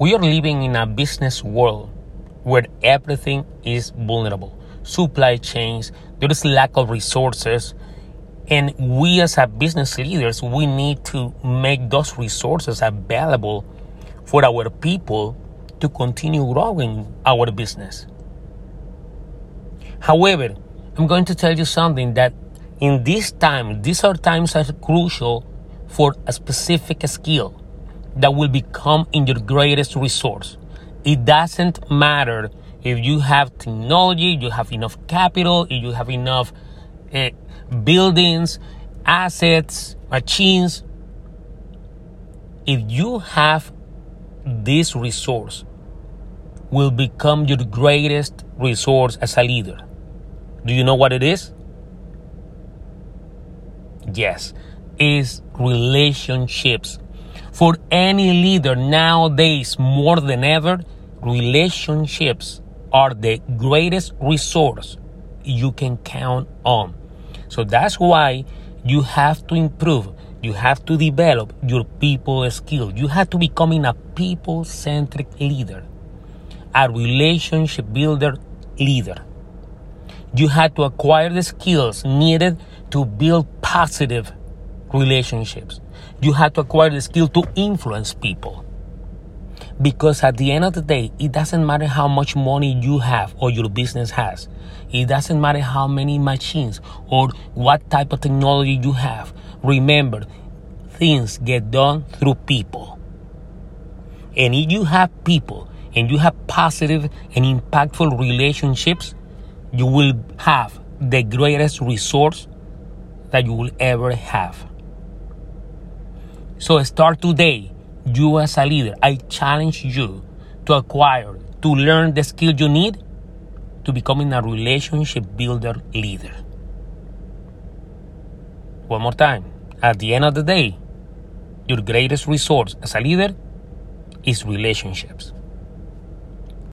We are living in a business world where everything is vulnerable. Supply chains, there is lack of resources, and we as a business leaders, we need to make those resources available for our people to continue growing our business. However, I'm going to tell you something that in this time, these are times are crucial for a specific skill that will become in your greatest resource. It doesn't matter if you have technology, you have enough capital, if you have enough uh, buildings, assets, machines. If you have this resource, will become your greatest resource as a leader. Do you know what it is? Yes, is relationships. For any leader nowadays, more than ever, relationships are the greatest resource you can count on. So that's why you have to improve. You have to develop your people skill. You have to becoming a people centric leader, a relationship builder leader. You have to acquire the skills needed to build positive relationships. You have to acquire the skill to influence people. Because at the end of the day, it doesn't matter how much money you have or your business has. It doesn't matter how many machines or what type of technology you have. Remember, things get done through people. And if you have people and you have positive and impactful relationships, you will have the greatest resource that you will ever have. So start today. You as a leader, I challenge you to acquire, to learn the skill you need to becoming a relationship builder leader. One more time. At the end of the day, your greatest resource as a leader is relationships.